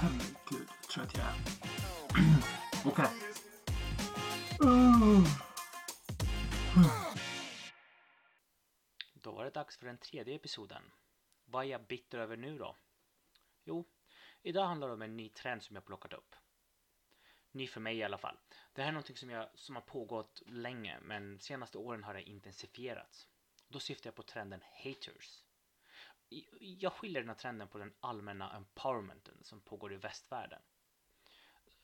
herregud. Jag tror att jag är. Okej. Då var det dags för den tredje episoden. Vad är jag bitter över nu då? Jo, idag handlar det om en ny trend som jag plockat upp. Ny för mig i alla fall. Det här är någonting som, jag, som har pågått länge men senaste åren har det intensifierats. Då syftar jag på trenden haters. Jag skiljer den här trenden på den allmänna empowermenten som pågår i västvärlden.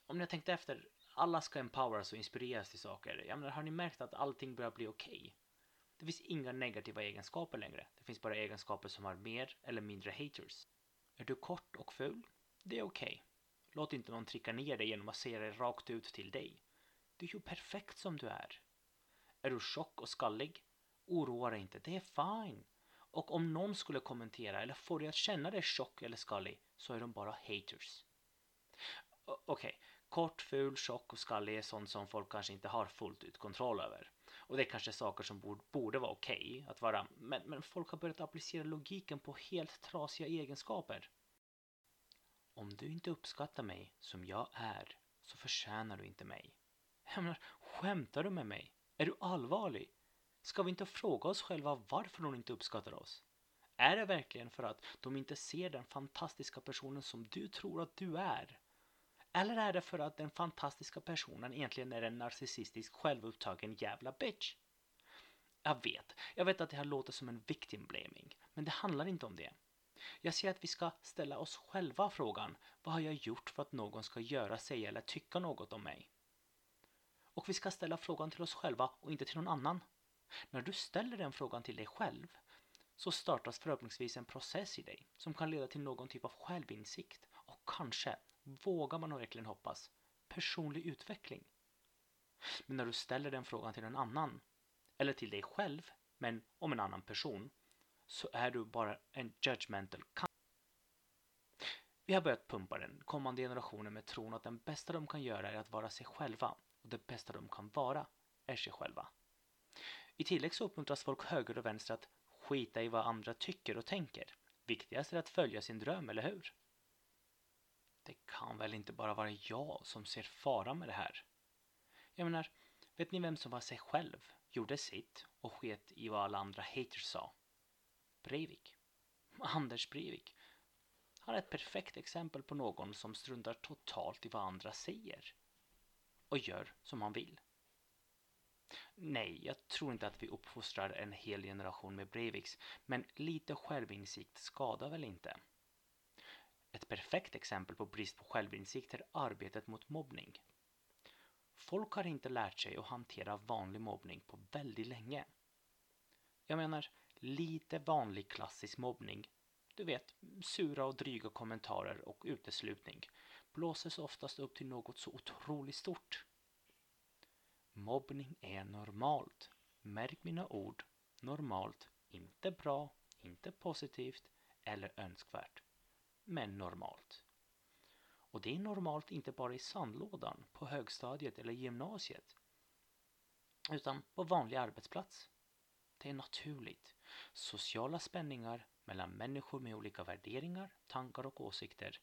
Om ni har tänkt efter, alla ska empoweras och inspireras till saker. Jag menar, har ni märkt att allting börjar bli okej? Okay? Det finns inga negativa egenskaper längre. Det finns bara egenskaper som har mer eller mindre haters. Är du kort och ful? Det är okej. Okay. Låt inte någon trycka ner dig genom att säga det rakt ut till dig. Du är ju perfekt som du är. Är du tjock och skallig? Oroa dig inte, det är fine. Och om någon skulle kommentera eller få dig att känna dig tjock eller skallig så är de bara haters. Okej, okay. kort, ful, tjock och skallig är sånt som folk kanske inte har fullt ut kontroll över. Och det är kanske saker som borde, borde vara okej okay att vara, men, men folk har börjat applicera logiken på helt trasiga egenskaper. Om du inte uppskattar mig som jag är så förtjänar du inte mig. Jag menar, skämtar du med mig? Är du allvarlig? Ska vi inte fråga oss själva varför de inte uppskattar oss? Är det verkligen för att de inte ser den fantastiska personen som du tror att du är? Eller är det för att den fantastiska personen egentligen är en narcissistisk självupptagen jävla bitch? Jag vet, jag vet att det här låter som en victim blaming, men det handlar inte om det. Jag säger att vi ska ställa oss själva frågan, vad har jag gjort för att någon ska göra, säga eller tycka något om mig? Och vi ska ställa frågan till oss själva och inte till någon annan. När du ställer den frågan till dig själv så startas förhoppningsvis en process i dig som kan leda till någon typ av självinsikt och kanske, vågar man verkligen hoppas, personlig utveckling. Men när du ställer den frågan till en annan, eller till dig själv, men om en annan person, så är du bara en judgmental cunt. Vi har börjat pumpa den kommande generationen med tron att det bästa de kan göra är att vara sig själva och det bästa de kan vara är sig själva. I tillägg så uppmuntras folk höger och vänster att skita i vad andra tycker och tänker. Viktigast är att följa sin dröm, eller hur? Det kan väl inte bara vara jag som ser fara med det här? Jag menar, vet ni vem som var sig själv, gjorde sitt och sket i vad alla andra haters sa? Breivik. Anders Breivik. Han är ett perfekt exempel på någon som struntar totalt i vad andra säger och gör som han vill. Nej, jag tror inte att vi uppfostrar en hel generation med Breiviks, men lite självinsikt skadar väl inte? Ett perfekt exempel på brist på självinsikt är arbetet mot mobbning. Folk har inte lärt sig att hantera vanlig mobbning på väldigt länge. Jag menar, lite vanlig klassisk mobbning, du vet, sura och dryga kommentarer och uteslutning, blåses oftast upp till något så otroligt stort. Mobbning är normalt. Märk mina ord. Normalt. Inte bra, inte positivt eller önskvärt. Men normalt. Och det är normalt inte bara i sandlådan, på högstadiet eller gymnasiet. Utan på vanlig arbetsplats. Det är naturligt. Sociala spänningar mellan människor med olika värderingar, tankar och åsikter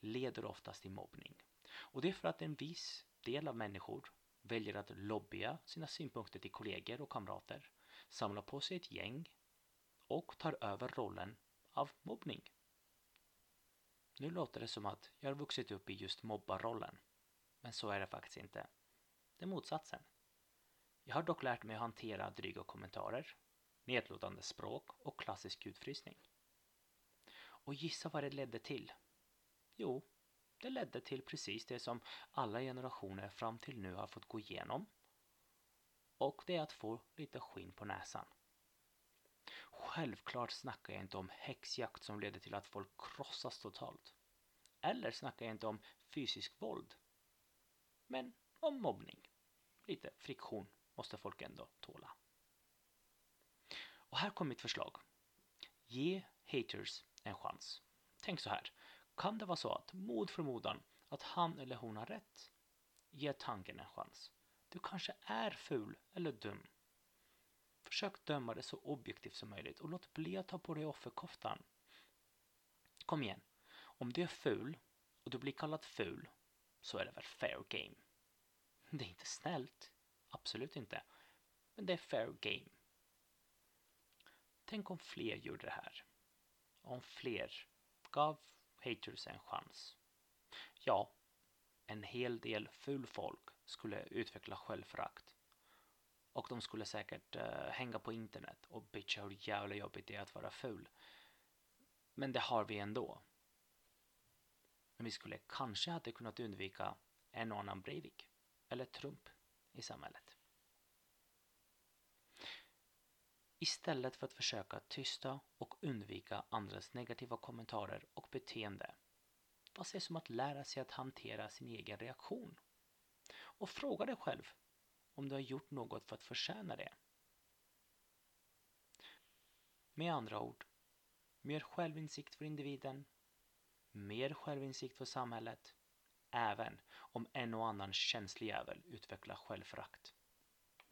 leder oftast till mobbning. Och det är för att en viss del av människor väljer att lobbya sina synpunkter till kollegor och kamrater, samlar på sig ett gäng och tar över rollen av mobbning. Nu låter det som att jag har vuxit upp i just mobbarrollen, men så är det faktiskt inte. Det är motsatsen. Jag har dock lärt mig att hantera dryga kommentarer, nedlåtande språk och klassisk utfrysning. Och gissa vad det ledde till? Jo, det ledde till precis det som alla generationer fram till nu har fått gå igenom. Och det är att få lite skinn på näsan. Självklart snackar jag inte om häxjakt som leder till att folk krossas totalt. Eller snackar jag inte om fysisk våld. Men om mobbning. Lite friktion måste folk ändå tåla. Och här kommer mitt förslag. Ge haters en chans. Tänk så här. Kan det vara så att, mod förmodan, att han eller hon har rätt? Ge tanken en chans. Du kanske är ful eller dum. Försök döma det så objektivt som möjligt och låt bli att ta på dig offerkoftan. Kom igen. Om du är ful och du blir kallad ful så är det väl fair game. Det är inte snällt, absolut inte, men det är fair game. Tänk om fler gjorde det här. Om fler gav haters en chans. Ja, en hel del ful folk skulle utveckla självförakt. Och de skulle säkert uh, hänga på internet och bitcha hur jävla jobbigt det är att vara ful. Men det har vi ändå. Men vi skulle kanske hade kunnat undvika en och annan Breivik eller Trump i samhället. Istället för att försöka tysta och undvika andras negativa kommentarer och beteende. Vad sägs om att lära sig att hantera sin egen reaktion? Och fråga dig själv om du har gjort något för att förtjäna det. Med andra ord, mer självinsikt för individen, mer självinsikt för samhället, även om en och annan känslig jävel utvecklar självförakt.